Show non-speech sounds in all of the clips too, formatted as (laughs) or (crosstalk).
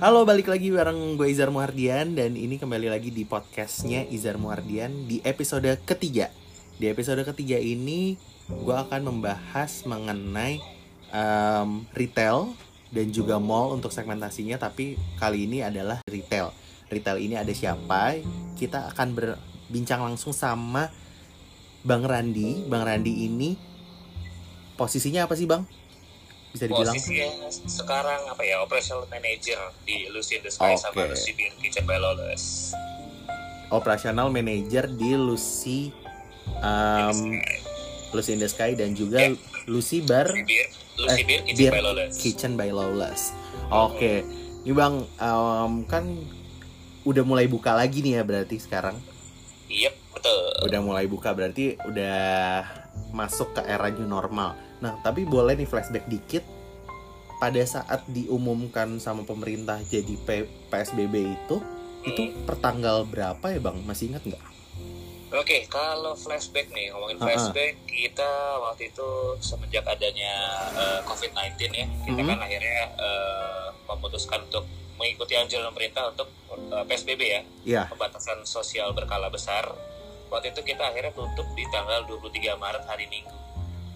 Halo, balik lagi bareng gue Izar Muhardian dan ini kembali lagi di podcastnya Izar Muhardian di episode ketiga. Di episode ketiga ini gue akan membahas mengenai em, retail dan juga mall untuk segmentasinya, tapi kali ini adalah retail. Retail ini ada siapa? Kita akan berbincang langsung sama Bang Randi. Bang Randi ini posisinya apa sih, Bang? Bisa dibilang? Posisinya sekarang apa ya operational manager di Lucy in the Sky sama Oke. Lucy Beer Kitchen by Lawless. operasional manager di Lucy um, Lucy in the Sky dan juga Ya. Lucy Bar Lucy Beer, Lucy eh, Beer Kitchen Beer by Lawless. Kitchen by Lawless. Oke, ini bang um, kan udah mulai buka lagi nih ya berarti sekarang. Iya betul. Udah mulai buka berarti udah masuk ke era new normal. Nah tapi boleh nih flashback dikit. Pada saat diumumkan sama pemerintah jadi P- PSBB itu, itu Hmm. pertanggal berapa ya bang? Masih ingat nggak? Oke, kalau flashback nih ngomongin flashback kita waktu itu semenjak adanya eh, COVID-19 ya kita Mhm. kan akhirnya eh, memutuskan untuk mengikuti anjuran pemerintah untuk eh, PSBB ya Iya. pembatasan sosial berkala besar. Waktu itu kita akhirnya tutup di tanggal 23 Maret hari Minggu.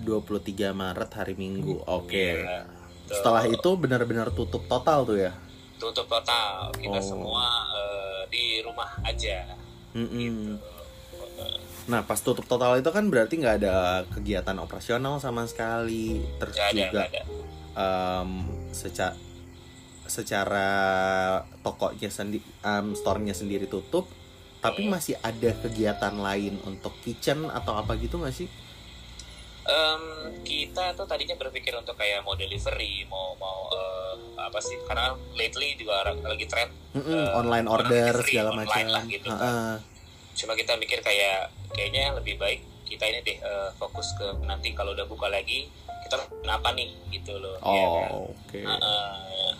23 Maret hari Minggu. Oke. Iya, tuh. Setelah itu benar-benar tutup total tuh ya. tutup total kita Oh. semua eh, di rumah aja Mm-mm. Nah pas tutup total itu kan berarti nggak ada kegiatan operasional sama sekali. Terus ada juga nggak ada em, seca- secara tokonya sendiri, store-nya sendiri tutup. Tapi Hmm. masih ada kegiatan lain untuk kitchen atau apa gitu nggak sih? Em, kita tuh tadinya berpikir untuk kayak mau delivery mau mau eh, apa sih karena lately juga orang lagi tren Mm-mm, Eh, online order delivery segala online macam. lah gitu kan. Ha-ha. cuma kita mikir kayak kayaknya lebih baik kita ini deh eh, fokus ke nanti kalau udah buka lagi kita kenapa nih gitu loh Oh ya kan? oke. Heeh.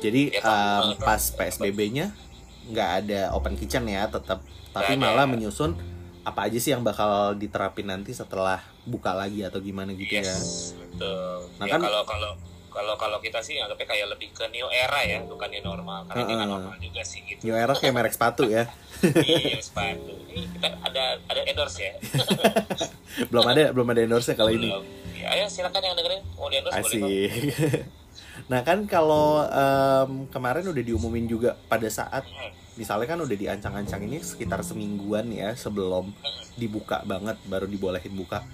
Jadi Ya, eh, pas PSBB-nya nggak ada open kitchen ya tetap, tapi malah menyusun apa aja sih yang bakal diterapin nanti setelah buka lagi atau gimana gitu ya. Yes, betul. Nah, ya kan- kalau kalau kalau kalau kita sih anggapnya kayak lebih ke new era ya, bukan new normal. Karena ini nggak Heeh. normal juga sih gitu. New Era kayak merek sepatu ya. iya, sepatu. Ini kita ada ada endorse ya. (laughs) belum ada belum ada endorse kalau ini. Ya, ayo silakan yang dengerin mau di endorse boleh. Asik. (laughs) nah kan kalau em, kemarin udah diumumin juga pada saat Hmm. Misalnya kan udah diancang-ancang ini sekitar semingguan ya sebelum dibuka banget baru dibolehin buka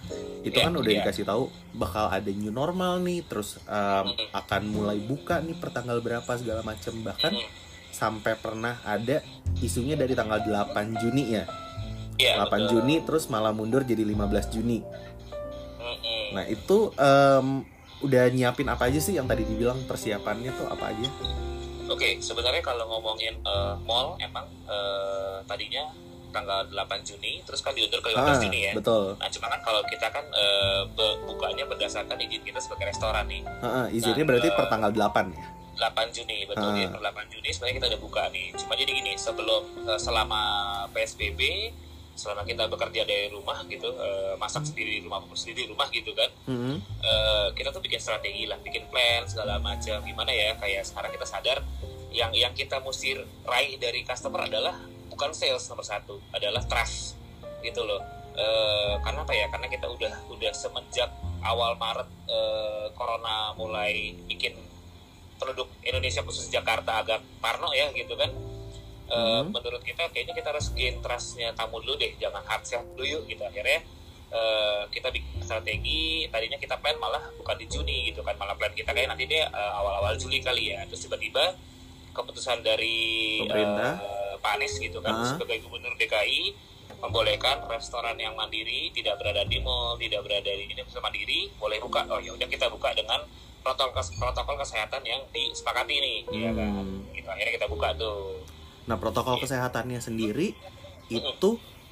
itu Iya, kan udah iya. dikasih tahu bakal ada new normal nih terus Mm-mm. akan mulai buka nih pertanggal berapa segala macem bahkan sampai pernah ada isunya dari tanggal 8 Juni ya Iya, 8 betul. Juni terus malah mundur jadi 15 Juni. Nah itu em, udah nyiapin apa aja sih yang tadi dibilang persiapannya tuh apa aja? Oke, sebenarnya kalau ngomongin eh, mall emang eh, tadinya tanggal 8 Juni, terus kan diundur ke 15 Ah, Juni ya. betul. Nah, cuma kan kalau kita kan be- bukanya berdasarkan izin kita sebagai restoran nih. Heeh, izinnya Nah, berarti eh, per tanggal 8 ya. 8 Juni betul Ah. ya per 8 Juni sebenarnya kita udah buka nih cuma jadi gini sebelum eh, selama PSBB selama kita bekerja dari rumah gitu eh, masak sendiri di rumah sendiri di rumah gitu kan. Mhm. eh, kita tuh bikin strategi lah bikin plan segala macam. Gimana ya kayak sekarang kita sadar yang yang kita mesti raih dari customer adalah bukan sales nomor satu adalah trust gitu loh. Eh, karena apa ya? Karena kita udah udah semenjak awal Maret eh, corona mulai bikin penduduk Indonesia khusus Jakarta agak parno ya gitu kan Eh, Mhm. menurut kita kayaknya kita harus gain trustnya tamu dulu deh jangan hard sell dulu yuk gitu akhirnya eh, kita bikin strategi tadinya kita plan malah bukan di Juni gitu kan malah plan kita kayak nanti deh eh, awal-awal Juli kali ya terus tiba-tiba keputusan dari Pemerintah. eh, Pak Anies gitu kan Ah. sebagai gubernur DKI membolehkan restoran yang mandiri tidak berada di mall tidak berada di ini bisa mandiri boleh buka oh ya udah kita buka dengan protokol protokol kesehatan yang disepakati nih ya kan Hmm. gitu akhirnya kita buka tuh Nah protokol kesehatannya sendiri itu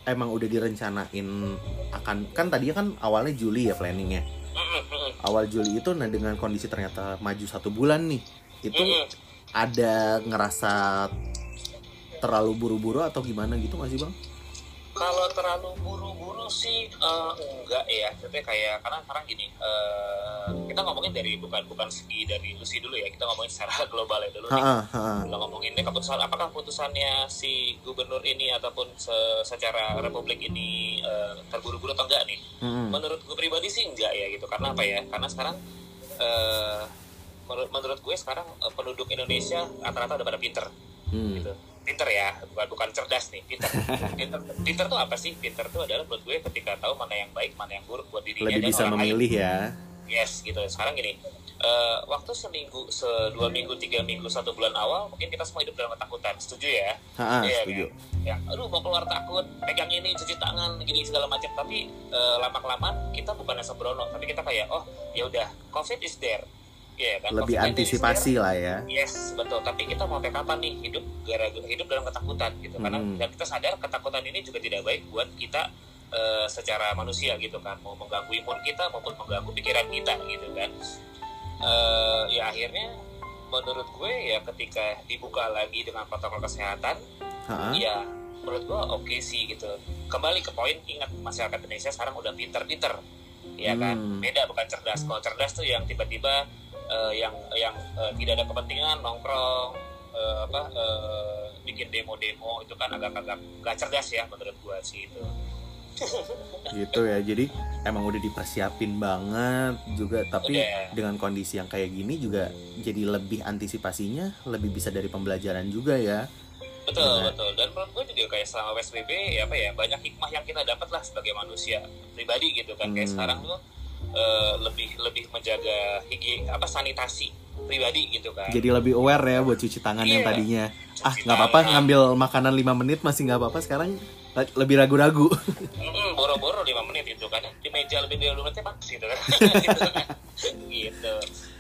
emang udah direncanain akan kan tadinya kan awalnya Juli ya planningnya. Awal Juli itu nah dengan kondisi ternyata maju satu bulan nih itu ada ngerasa terlalu buru-buru atau gimana gitu nggak sih bang? kalau terlalu buru-buru sih. Uh, enggak ya. Tapi kayak karena sekarang gini uh, kita ngomongin dari bukan bukan segi dari Lucy dulu ya. Kita ngomongin secara (laughs) global ya dulu nih. Ha-ha, ha-ha. kita ngomongin ini keputusan apakah keputusannya si gubernur ini ataupun se- secara republik ini uh, terburu-buru atau enggak nih? Mm-mm. menurut gue pribadi sih enggak ya gitu. Karena apa ya? Karena sekarang eh, menurut menurut gue sekarang eh, penduduk Indonesia rata-rata udah pada pinter Hmm. gitu pinter ya bukan bukan cerdas nih pinter. Pinter pinter tuh apa sih? Pinter tuh adalah menurut gue ketika tahu mana yang baik mana yang buruk buat dirinya Lebih dan bisa orang lain. memilih ya. yes gitu. Sekarang gini eh, waktu seminggu se dua minggu tiga minggu satu bulan awal mungkin kita semua hidup dalam ketakutan. Setuju ya? Ha-ha, Iya, setuju. ya aduh mau keluar takut pegang ini cuci tangan gini segala macam. Tapi eh, lama kelamaan kita bukan sembrono tapi kita kayak oh ya udah covid is there Iya kan Lebih antisipasi lah ya. yes betul tapi kita mau sampai kapan nih hidup gara hidup dalam ketakutan gitu karena Hmm. dan kita sadar ketakutan ini juga tidak baik buat kita eh, secara manusia gitu kan mau mengganggu imun kita maupun mengganggu pikiran kita gitu kan Eh, ya akhirnya menurut gue ya ketika dibuka lagi dengan protokol kesehatan Ha-ha. Iya, menurut gua oke sih gitu. Kembali ke poin, ingat masyarakat Indonesia sekarang udah pinter-pinter, ya kan? Hmm. Beda bukan cerdas. Kalau cerdas tuh yang tiba-tiba eh, yang yang eh, tidak ada kepentingan nongkrong, eh, apa eh, bikin demo-demo itu kan agak-agak gak cerdas ya menurut gua sih itu. gitu ya jadi emang udah dipersiapin banget juga tapi Udah. dengan kondisi yang kayak gini juga jadi lebih antisipasinya lebih bisa dari pembelajaran juga ya Betul, Iya. betul. Dan menurut gue juga kayak selama PSBB ya apa ya banyak hikmah yang kita dapat lah sebagai manusia pribadi gitu kan. Kayak Hmm. sekarang tuh eh, lebih lebih menjaga higi apa sanitasi pribadi gitu kan. jadi lebih aware ya buat cuci tangan yang Iya. tadinya. ah Cuci nggak apa-apa ngambil makanan 5 menit masih nggak apa-apa sekarang. Le- lebih ragu-ragu. (laughs) Mm, boro-boro 5 menit itu kan. Di meja lebih dari 2 menit pas gitu kan. Gitu (laughs) (laughs) kan gitu.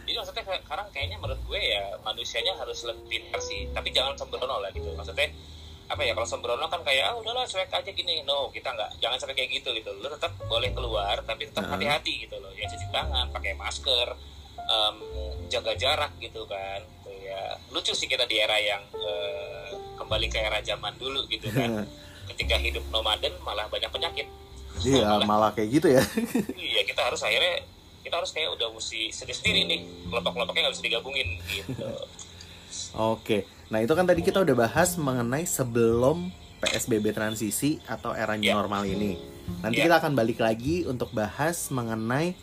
Jadi maksudnya sekarang kayaknya menurut gue ya manusianya harus lebih pintar sih. Tapi jangan sembrono lah gitu. Maksudnya apa ya kalau sembrono kan kayak ah udahlah cuek aja gini. No kita nggak jangan sampai kayak gitu gitu. Lo tetap boleh keluar tapi tetap Heeh. hati-hati gitu loh. Ya cuci tangan pakai masker em, jaga jarak gitu kan. Tuh ya. Lucu sih kita di era yang eh, kembali ke era zaman dulu gitu kan. (laughs) Ketika hidup nomaden malah banyak penyakit. Iya malah kayak gitu ya. (laughs) Iya kita harus akhirnya kita harus kayak udah mesti sendiri-sendiri nih. Kelompok-kelompoknya nggak bisa digabungin gitu Oke, nah itu kan tadi kita udah bahas mengenai sebelum PSBB transisi atau era new Ya. normal ini. Nanti Ya. kita akan balik lagi untuk bahas mengenai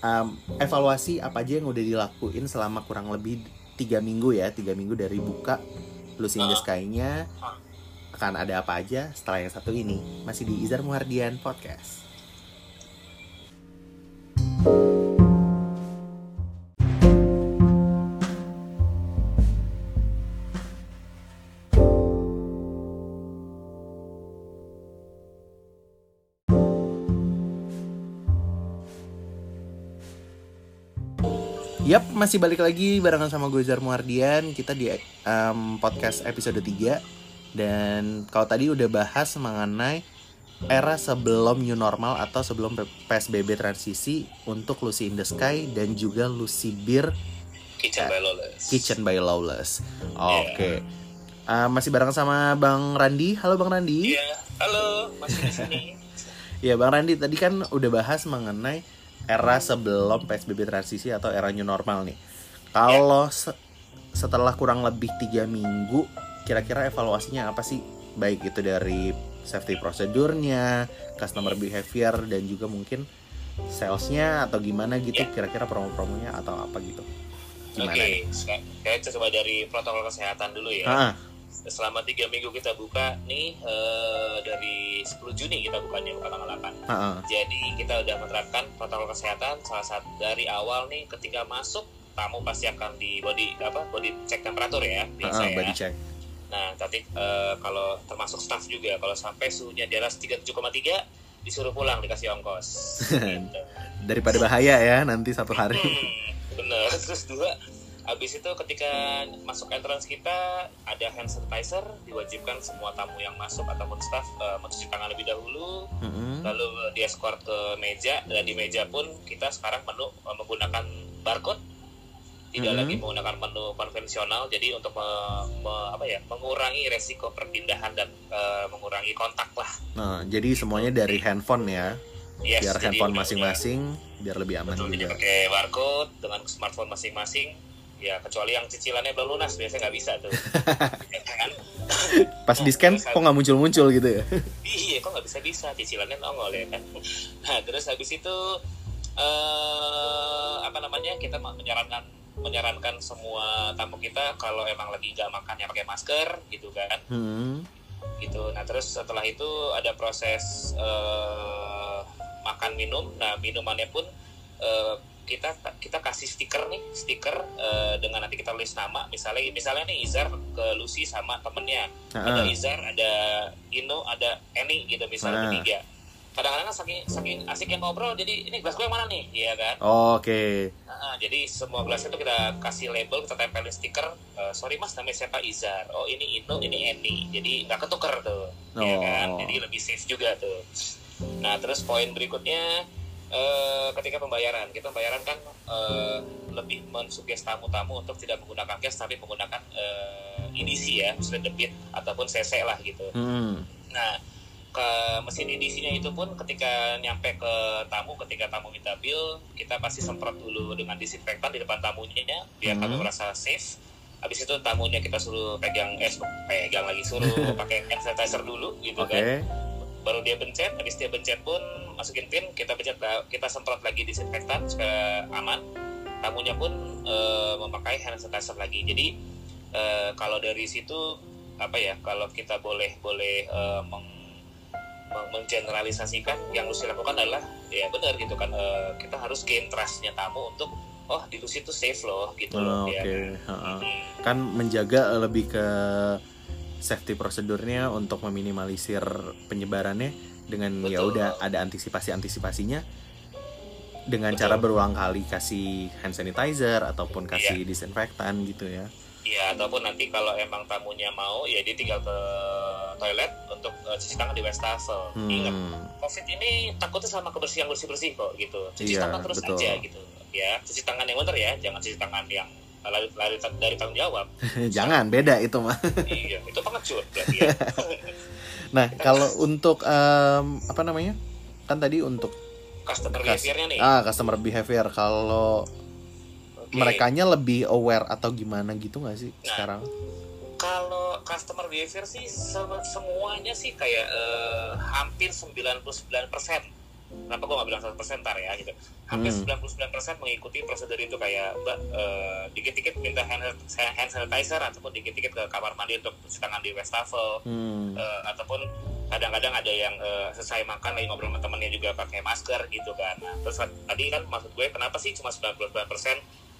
um, evaluasi apa aja yang udah dilakuin selama kurang lebih tiga minggu ya, tiga minggu dari buka in the Ah. Sky-nya. Akan ada apa aja setelah yang satu ini. Masih di Izar Muhardian Podcast. Yap, masih balik lagi barengan sama gue Zar Muardian Kita di em, podcast episode 3 Dan kalau tadi udah bahas mengenai era sebelum new normal atau sebelum PSBB transisi untuk Lucy in the Sky dan juga Lucy Beer kitchen by lawless Kitchen by Lawless. Oke. Eh, masih bareng sama Bang Randi. Halo Bang Randi. iya halo masih di sini (laughs) Ya Bang Randi tadi kan udah bahas mengenai era sebelum PSBB transisi atau era new normal nih. Kalau se- setelah kurang lebih tiga minggu, kira-kira evaluasinya apa sih? Baik itu dari safety prosedurnya, customer behavior dan juga mungkin salesnya atau gimana gitu. Ya. Kira-kira promo-promonya atau apa gitu? oke Gimana? sekarang kita coba dari protokol kesehatan dulu ya Ah, selama tiga minggu kita buka nih eh, dari 10 Juni kita bukanya buka tanggal 8 ah, ah. jadi kita udah menerapkan protokol kesehatan salah satu dari awal nih ketika masuk tamu pasti akan di body apa body check temperatur ya biasa ah, ya body check. Nah, tapi eh, kalau termasuk staff juga, kalau sampai suhunya di atas 37,3 disuruh pulang dikasih ongkos. (laughs) gitu. Daripada bahaya ya nanti satu hari. Hmm, bener. Terus dua, abis itu ketika masuk entrance kita ada hand sanitizer, diwajibkan semua tamu yang masuk ataupun staff eh, mencuci tangan lebih dahulu, Mm-mm. lalu di escort ke meja dan di meja pun kita sekarang menu eh, menggunakan barcode. Tidak Mhm. lagi menggunakan menu konvensional. Jadi untuk me- me- apa ya mengurangi resiko perpindahan dan eh, mengurangi kontak lah. Nah, jadi semuanya dari handphone ya, Yes, biar jadi handphone udah- masing-masing, biar lebih aman betul jadi juga. pakai barcode dengan smartphone masing-masing ya kecuali yang cicilannya belum lunas biasanya nggak bisa tuh Ya (laughs) kan? Pas di scan, kok nggak muncul-muncul gitu ya? iya kok nggak bisa bisa cicilannya nongol ya kan nah terus habis itu eh apa namanya kita menyarankan menyarankan semua tamu kita kalau emang lagi nggak makan ya pakai masker gitu kan Hmm. gitu nah terus setelah itu ada proses eh, makan minum nah minumannya pun eh, kita kita kasih stiker nih stiker eh, dengan nanti kita tulis nama misalnya misalnya nih Izar ke Lucy sama temennya ada Ah, Izar, ada Ino, ada Eni gitu misalnya Ah. bertiga. Kadang-kadang kan saking saking asiknya ngobrol, jadi ini gelas gue yang mana nih, iya kan? Oke. Nah, jadi semua gelas itu kita kasih label, kita tempelin stiker. eh, sorry mas, namanya siapa Izar? Oh ini Ino, ini Eni. Jadi nggak ketuker tuh, ya Oh. kan? Jadi lebih safe juga tuh. Nah terus poin berikutnya eh, ketika pembayaran, kita pembayaran kan eh, lebih mensuggest tamu-tamu untuk tidak menggunakan cash tapi menggunakan eh, edisi ya, maksudnya debit ataupun CC lah gitu. Hmm. Nah, ke mesin edisinya itu pun ketika nyampe ke tamu, ketika tamu minta bill, kita pasti semprot dulu dengan disinfektan di depan tamunya biar Hmm. tamu merasa safe. Habis itu tamunya kita suruh pegang eh suruh pegang lagi suruh (laughs) pakai hand sanitizer dulu gitu Oke. kan. Baru dia bencet, habis dia bencet pun masukin pin, kita bencet kita semprot lagi disinfektan supaya aman. Tamunya pun eh, memakai hand sanitizer lagi. Jadi eh, kalau dari situ apa ya kalau kita boleh boleh eh, meng- meng- menggeneralisasikan yang Lucy lakukan adalah ya benar gitu kan eh, kita harus gain trustnya tamu untuk oh di Lucy itu safe loh gitu Oh, loh ya Oke. kan? Hmm, Kan menjaga lebih ke safety prosedurnya untuk meminimalisir penyebarannya dengan ya udah ada antisipasi-antisipasinya dengan Betul. cara berulang kali kasih hand sanitizer ataupun kasih disinfektan gitu ya. ya ataupun nanti kalau emang tamunya mau ya dia tinggal ke toilet untuk eh, cuci tangan di wastafel ingat Hmm. covid ini takutnya sama kebersihan bersih bersih kok gitu cuci Iya, tangan terus betul. aja gitu ya cuci tangan yang benar ya jangan cuci tangan yang lari, lari dari tanggung jawab (laughs) Jangan beda itu mah. iya itu pengecut berarti ya (laughs) Nah, kalau untuk em, apa namanya? Kan tadi untuk customer Kas- behaviornya nih ah customer behavior kalau Oke. merekanya lebih aware atau gimana gitu nggak sih Nah. sekarang? kalau customer behavior sih se- semuanya sih kayak eh, hampir 99% kenapa gue gak bilang 100% ntar ya gitu. Hampir Hmm. 99% mengikuti prosedur itu kayak mbak eh, dikit-dikit minta hand, hand sanitizer ataupun dikit-dikit ke kamar mandi untuk cuci tangan di wastafel. Hmm. Eh, ataupun kadang-kadang ada yang eh, selesai makan lagi ngobrol sama temennya juga pakai masker gitu kan. Nah, terus tadi kan maksud gue kenapa sih cuma 99%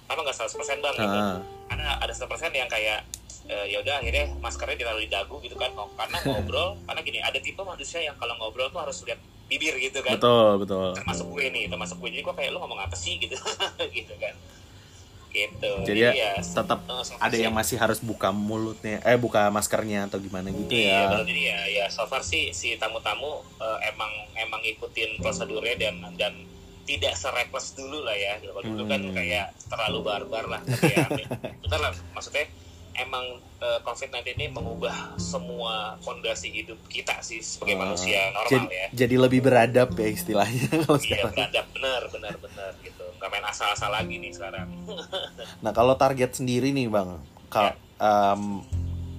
kenapa nggak 100% bang? Gitu. Ah, karena ada 100% yang kayak eh, ya udah akhirnya maskernya ditaruh di dagu gitu kan karena (laughs) ngobrol karena gini ada tipe manusia yang kalau ngobrol tuh harus lihat bibir gitu kan betul betul. termasuk gue nih termasuk gue jadi gue kayak lu ngomong apa sih gitu (laughs) gitu kan gitu Jadi ya, ya tetap so- ada yang masih harus buka mulutnya, eh buka maskernya atau gimana gitu Iya, ya. betul. jadi ya, ya so far sih si tamu-tamu eh, emang emang ngikutin prosedurnya dan dan tidak serekles dulu lah ya. Kalau dulu kan Hmm. kayak terlalu barbar lah. Tapi ya, betul lah. Maksudnya emang eh, COVID-19 ini mengubah semua fondasi hidup kita sih sebagai Ah, manusia normal Jadi, ya. jadi lebih beradab ya istilahnya (laughs) kalau Iya, sekarang. beradab benar, benar, benar gitu. Gak main asal-asal lagi nih sekarang. (laughs) Nah kalau target sendiri nih bang, Ya. kal em,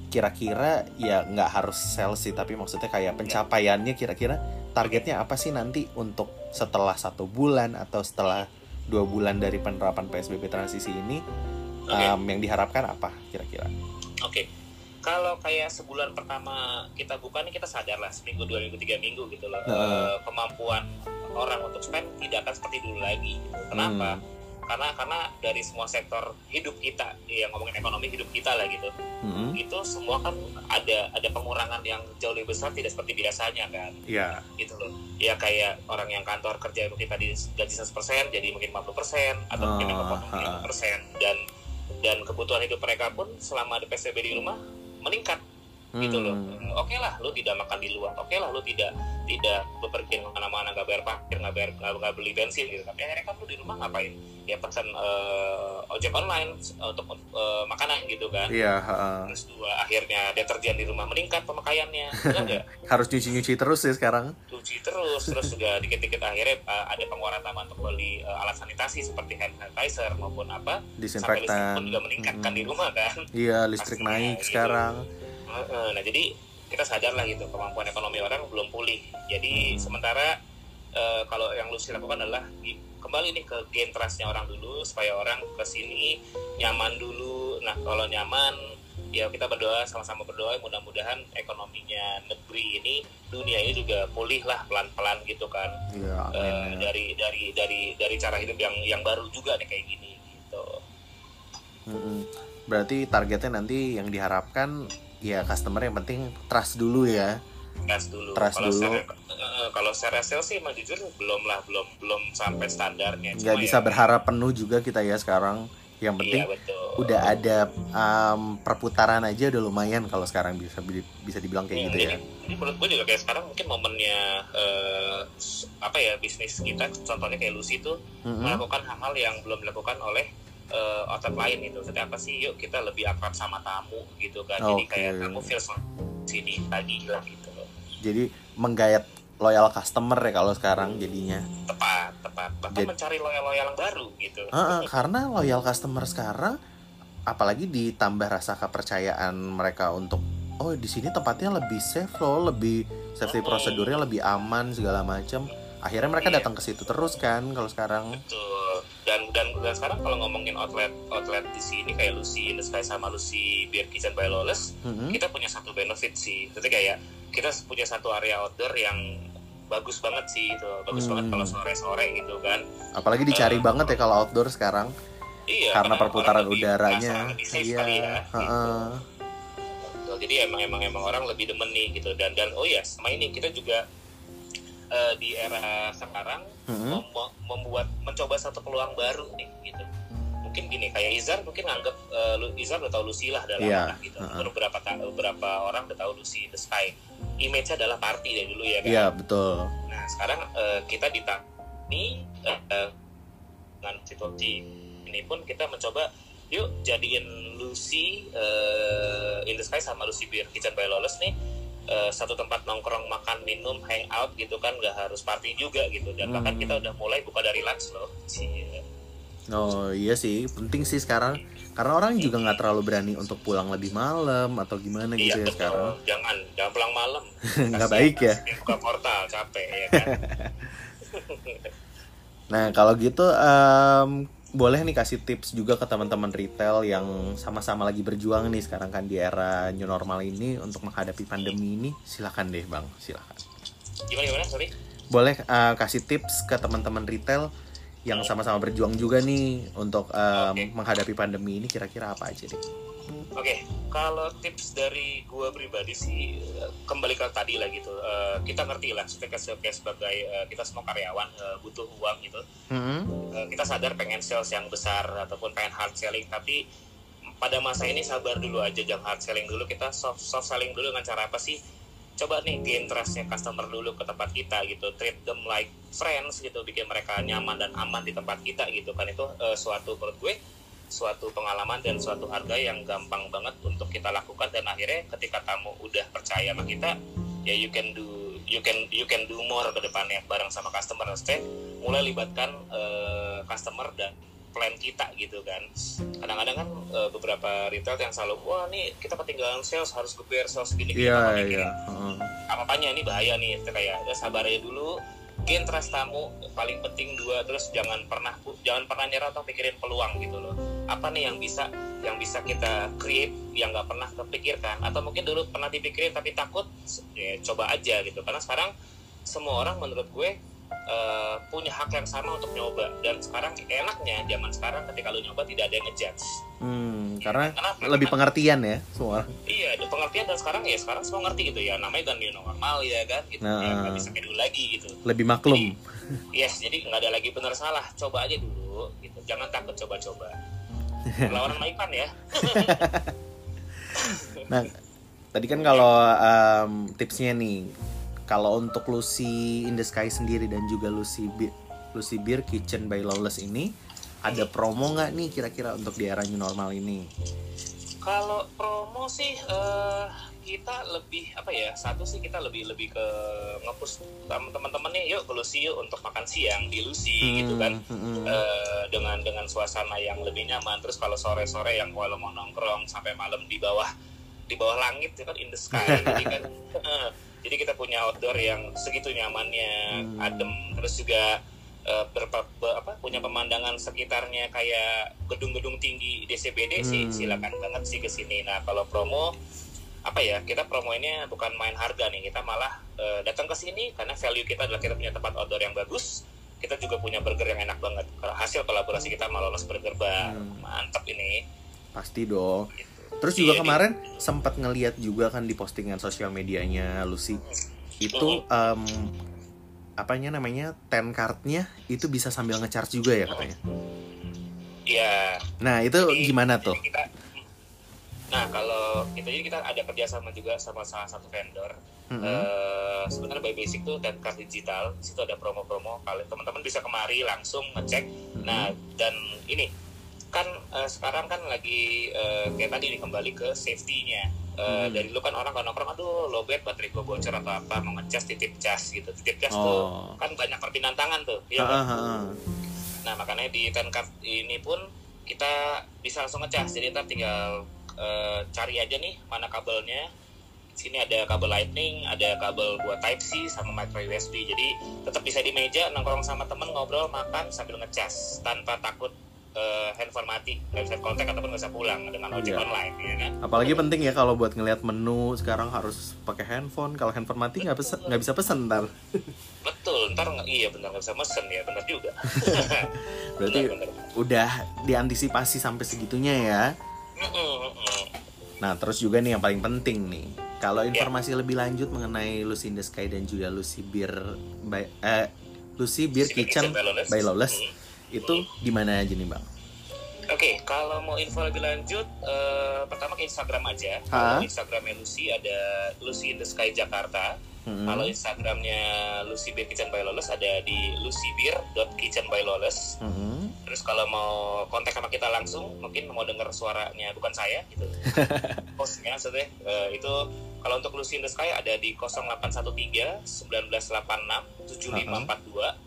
kira-kira ya nggak harus sales sih, tapi maksudnya kayak pencapaiannya kira-kira targetnya apa sih nanti untuk setelah satu bulan atau setelah dua bulan dari penerapan PSBB transisi ini Oke. em, yang diharapkan apa kira-kira? Oke, kalau kayak sebulan pertama kita buka nih kita sadar lah seminggu dua minggu tiga minggu gitu loh Heeh. Eh, kemampuan orang untuk spend tidak akan seperti dulu lagi. Gitu. Kenapa? Hmm. Karena karena dari semua sektor hidup kita yang ngomongin ekonomi hidup kita lah gitu, Hmm. itu semua kan ada ada pengurangan yang jauh lebih besar tidak seperti biasanya kan Ya. gitu loh ya kayak orang yang kantor kerja mungkin tadi gaji 100% jadi mungkin 50% atau mungkin yang Ah, kepotong ah. 50% dan dan kebutuhan hidup mereka pun selama ada PSBB di rumah meningkat gitu loh. Hmm. oke lah lu tidak makan di luar. Oke lah lu tidak tidak bepergian ke mana-mana gak bayar bayar parkir nggak bayar nggak, nggak beli bensin gitu. Tapi akhirnya kan lu di rumah ngapain? Ya pesan uh, ojek online untuk uh, makanan gitu kan. Iya uh. terus dua akhirnya deterjen di rumah meningkat pemakaiannya. Enggak (laughs) harus nyuci terus sih sekarang. Cuci terus terus juga dikit-dikit akhirnya uh, ada pengeluaran tambahan untuk beli uh, alat sanitasi seperti hand sanitizer maupun apa. Disinfektan. Juga meningkat kan di rumah kan. Iya listrik Pastinya, naik gitu. sekarang nah jadi kita sadar lah gitu kemampuan ekonomi orang belum pulih. Jadi hmm. sementara uh, kalau yang Lucy lakukan adalah kembali nih ke gain trustnya orang dulu supaya orang ke sini nyaman dulu. Nah kalau nyaman ya kita berdoa sama-sama berdoa mudah-mudahan ekonominya negeri ini dunia ini juga pulih lah pelan-pelan gitu kan. Ya, uh, dari dari dari dari cara hidup yang yang baru juga nih kayak gini gitu. Berarti targetnya nanti yang diharapkan ya customer yang penting trust dulu ya. Trust dulu. Trust kalau dulu. secara, uh, kalau secara sales sih emang jujur belum lah belum belum sampai standarnya. Nggak bisa ya, berharap penuh juga kita ya sekarang. Yang iya, penting iya, udah ada um, perputaran aja udah lumayan kalau sekarang bisa bisa dibilang kayak hmm, gitu ya. Ini menurut gue juga kayak sekarang mungkin momennya uh, apa ya bisnis kita contohnya kayak Lucy itu mm -hmm. melakukan hal-hal yang belum dilakukan oleh uh, outlet lain gitu. Seperti apa sih? Yuk kita lebih akrab sama tamu gitu kan. Okay. Jadi kayak kamu feel sini tadi lah gitu. Jadi menggayat loyal customer ya kalau sekarang jadinya. Tepat, tepat. Bahkan Jadi, mencari loyal-loyal yang baru gitu. Uh, uh, karena loyal customer sekarang apalagi ditambah rasa kepercayaan mereka untuk oh di sini tempatnya lebih safe loh, lebih safety prosedurnya lebih aman segala macam. Akhirnya mereka iya. datang ke situ terus kan kalau sekarang. Betul dan dan dan sekarang kalau ngomongin outlet outlet di sini kayak Lucy in the Sky sama Lucy Beer Kitchen by Lawless mm-hmm. kita punya satu benefit sih jadi kayak kita punya satu area outdoor yang bagus banget sih itu bagus hmm. banget kalau sore sore gitu kan apalagi dicari uh, banget ya kalau outdoor sekarang iya karena perputaran udaranya iya ya, uh-uh. gitu. jadi emang emang emang orang lebih demen nih gitu dan dan oh ya sama ini kita juga uh, di era sekarang mm-hmm. mem membuat mencoba satu peluang baru nih gitu mungkin gini kayak Izar mungkin nganggap uh, Izar udah tahu Lucy lah dalam yeah. anak gitu uh-huh. beberapa beberapa orang udah tahu Lucy the Sky image-nya adalah party dari dulu ya kan iya yeah, betul nah sekarang uh, kita di ini uh, dengan situasi ini pun kita mencoba yuk jadiin Lucy uh, in the Sky sama Lucy Beer Kitchen by Lawless nih uh, satu tempat nongkrong makan minum hangout gitu kan nggak harus party juga gitu. Dan bahkan hmm. kita udah mulai buka dari lunch loh. Cie. (laughs) oh iya sih. Penting sih sekarang. Karena orang juga nggak terlalu berani untuk pulang lebih malam atau gimana gitu iya, ya sekarang. Jangan jangan pulang malam. (laughs) Nggak baik ya. buka portal capek ya (laughs) kan? Nah kalau gitu um, boleh nih kasih tips juga ke teman-teman retail yang sama-sama lagi berjuang nih sekarang kan di era new normal ini untuk menghadapi pandemi ini. Silakan deh bang. Silakan. Gimana gimana? Sorry. Boleh uh, kasih tips ke teman-teman retail yang sama-sama berjuang juga nih untuk um, okay. menghadapi pandemi ini kira-kira apa aja deh Oke, okay. kalau tips dari gue pribadi sih kembali ke tadi lah gitu. Uh, kita ngerti lah, sebagai sebagai uh, kita semua karyawan uh, butuh uang gitu. Mm-hmm. Uh, kita sadar pengen sales yang besar ataupun pengen hard selling, tapi pada masa ini sabar dulu aja, jangan hard selling dulu. Kita soft soft selling dulu dengan cara apa sih? Coba nih gain trustnya customer dulu ke tempat kita gitu, treat them like friends gitu, bikin mereka nyaman dan aman di tempat kita gitu kan. Itu uh, suatu menurut gue suatu pengalaman dan suatu harga yang gampang banget untuk kita lakukan. Dan akhirnya ketika tamu udah percaya sama kita ya you can do you can you can do more ke depannya bareng sama customer. Stay mulai libatkan uh, customer dan plan kita gitu kan. Kadang-kadang kan uh, beberapa retail yang selalu wah nih kita ketinggalan sales harus geber sales gini gini yeah, yeah. uh. apa apanya ini bahaya nih itu kayak ya sabar aja dulu. Gain trust tamu paling penting dua terus jangan pernah jangan pernah nyerah atau pikirin peluang gitu loh. Apa nih yang bisa yang bisa kita create yang nggak pernah terpikirkan atau mungkin dulu pernah dipikirin tapi takut ya coba aja gitu. Karena sekarang semua orang menurut gue uh, punya hak yang sama untuk nyoba. Dan sekarang enaknya zaman sekarang ketika lu nyoba tidak ada yang ngejudge. Hmm, karena Kenapa? lebih pengertian ya semua. Iya ada pengertian dan sekarang ya sekarang semua ngerti gitu ya. Namanya kan new normal ya kan gitu. Nah, ya nggak bisa kayak dulu lagi gitu. Lebih maklum. Jadi, yes jadi nggak ada lagi benar salah. Coba aja dulu gitu. Jangan takut coba-coba. (laughs) Lawan Maipan ya. (laughs) Nah tadi kan kalau um, tipsnya nih kalau untuk Lucy in the Sky sendiri dan juga Lucy Beer, Lucy Beer Kitchen by Lawless ini ada promo nggak nih kira-kira untuk di era new normal ini? Kalau promo sih eh, kita lebih apa ya? Satu sih kita lebih lebih ke ngepush sama teman-teman nih, yuk ke Lucy yuk untuk makan siang di Lucy gitu kan. Hmm, hmm, Eh, dengan dengan suasana yang lebih nyaman. Terus kalau sore-sore yang kalau mau nongkrong sampai malam di bawah di bawah langit itu kan in the sky. jadi (laughs) kan eh, jadi kita punya outdoor yang segitu nyamannya, Hmm. adem. Terus juga eh, berpa- be- apa punya pemandangan sekitarnya kayak gedung-gedung tinggi DCBD sih Hmm. silakan banget sih ke sini. Nah, kalau promo apa ya kita promo ini bukan main harga nih kita malah eh, datang ke sini karena value kita adalah kita punya tempat outdoor yang bagus kita juga punya burger yang enak banget hasil kolaborasi kita sama Lolos Burger Bar Hmm. mantap ini Pasti dong. gitu. Terus juga Iya, kemarin sempat ngeliat juga kan di postingan sosial medianya Lucy itu em, apanya namanya ten cardnya itu bisa sambil ngecharge juga ya katanya. Iya, Nah itu Jadi- gimana tuh? jadi kita nah kalau kita jadi kita ada kerjasama juga sama salah satu vendor Mm-mm. Eh, sebenarnya by basic tuh dan card digital di situ ada promo-promo kalian teman-teman bisa kemari langsung ngecek nah dan ini kan eh, sekarang kan lagi eh, kayak tadi nih kembali ke safety-nya Eh, Hmm. dari lu kan orang kan nongkrong aduh lobet baterai gua bocor atau apa mau ngecas titip cas gitu titip cas Oh. tuh kan banyak perpindahan tangan tuh ya Ah, kan? ah, ah. Nah makanya di ten card ini pun kita bisa langsung ngecas. Jadi ntar tinggal eh, cari aja nih mana kabelnya. Sini ada kabel lightning, ada kabel buat type C sama micro USB. Jadi tetap bisa di meja nongkrong sama temen ngobrol makan sambil ngecas tanpa takut eh, handphone mati, nggak bisa kontak ataupun nggak bisa pulang dengan ojek Iya. online, ya kan? Apalagi penting ya kalau buat ngelihat menu sekarang harus pakai handphone. Kalau handphone mati nggak pesen nggak bisa pesen ntar. (laughs) Betul, ntar nggak iya benar nggak bisa mesen ya, benar juga. (laughs) Berarti Benar, benar. udah diantisipasi sampai segitunya ya. Nah, terus juga nih yang paling penting nih. Kalau Ya. informasi lebih lanjut mengenai Lucy in the Sky dan juga Lucy Beer by eh Lucy Beer Kitchen by Lawless. by Lawless Hmm. Itu di mana aja nih, Bang? Oke, kalau mau info lebih lanjut, eh, pertama ke Instagram aja. Kalau Instagramnya Lucy ada Lucy in the Sky Jakarta. Mm-mm. Kalau Instagramnya Lucy Beer Kitchen by Lawless ada di lucybeer.kitchen by Lawless. Mm-mm. Terus kalau mau kontak sama kita langsung, mungkin mau dengar suaranya bukan saya gitu. (laughs) Hostnya maksudnya eh, itu kalau untuk Lucy in the Sky ada di 0813 1986 7542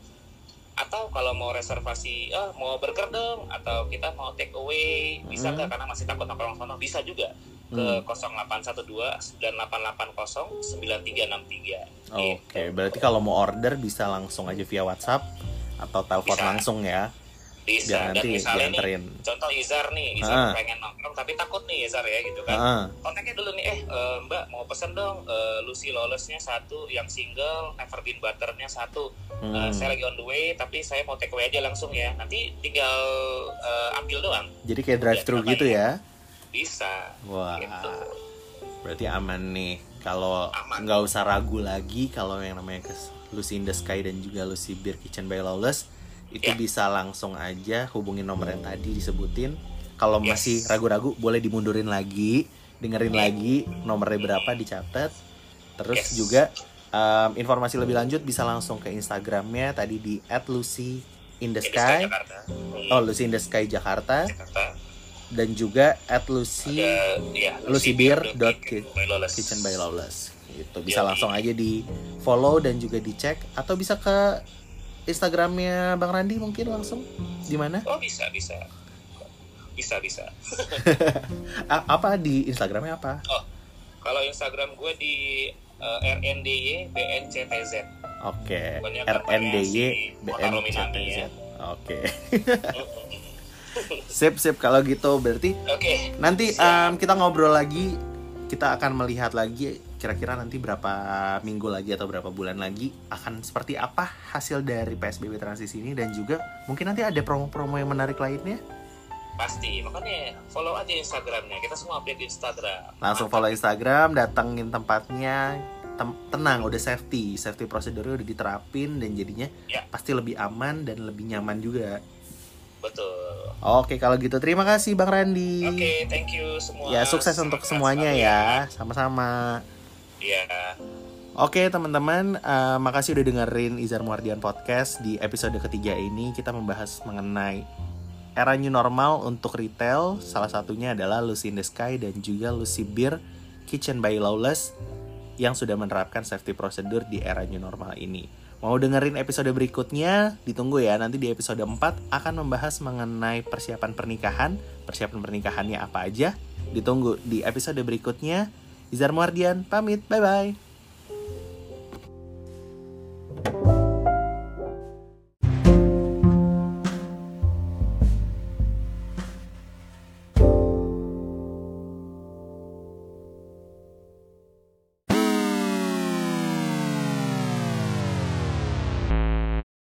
atau kalau mau reservasi ah mau burger dong atau kita mau take away bisa Hmm. nggak karena masih takut nongkrong sono bisa juga ke Hmm. 0812 9880 9363 Oke, berarti kalau mau order bisa langsung aja via WhatsApp atau telepon langsung ya. Bisa dan nanti misalnya nih dianterin. contoh Izar nih Izar Ah. pengen nongkrong tapi takut nih Izar ya gitu kan Heeh. kontaknya dulu nih eh eh, Mbak mau pesen dong eh, Lucy Lawless-nya satu yang single Never Been Butter-nya satu Eh, Hmm. saya lagi on the way tapi saya mau take away aja langsung ya nanti tinggal eh, ambil doang Jadi kayak drive thru Ya, gitu ya. bisa Wah. gitu Berarti aman nih. Kalau nggak usah ragu lagi kalau yang namanya Lucy in the Sky dan juga Lucy Beer Kitchen by Lawless itu Ya. bisa langsung aja hubungin nomor yang tadi disebutin. Kalau Yes. masih ragu-ragu boleh dimundurin lagi, dengerin Hmm. lagi nomornya berapa dicatat. Terus Yes. juga um, informasi lebih lanjut bisa langsung ke Instagramnya tadi di @lucy in the sky. Jakarta Oh, Lucy in the Sky Jakarta Jakarta dan juga @lucy ada ya. Kitchen by Lawless gitu bisa Yoi. langsung aja di follow dan juga dicek atau bisa ke Instagramnya Bang Randi mungkin langsung. Di mana oh bisa bisa. Bisa bisa. (laughs) Apa di Instagramnya apa? Kalau Instagram gue di eh, RNDY BNCTZ oke. Banyak RNDY BNCTZ ya. oke. (laughs) Sip sip kalau gitu berarti Oke, nanti Siap. em, kita ngobrol lagi kita akan melihat lagi kira-kira nanti berapa minggu lagi atau berapa bulan lagi akan seperti apa hasil dari PSBB transisi ini dan juga mungkin nanti ada promo-promo yang menarik lainnya pasti. Makanya follow aja Instagramnya. Kita semua update di Instagram. langsung follow Instagram datengin tempatnya tem- tenang udah safety safety prosedurnya udah diterapin dan jadinya Ya. pasti lebih aman dan lebih nyaman juga Betul. oke kalau gitu terima kasih Bang Randi Oke, thank you semua. ya sukses untuk semuanya ya sama-sama Iya. Oke teman-teman, uh, makasih udah dengerin Izar Muardian Podcast Di episode ketiga ini kita membahas mengenai era new normal untuk retail Salah satunya adalah Lucy in the Sky dan juga Lucy Beer Kitchen by Lawless Yang sudah menerapkan safety procedure di era new normal ini Mau dengerin episode berikutnya? Ditunggu ya, nanti di episode 4 akan membahas mengenai persiapan pernikahan Persiapan pernikahannya apa aja? Ditunggu di episode berikutnya Izar Muardian, pamit, bye-bye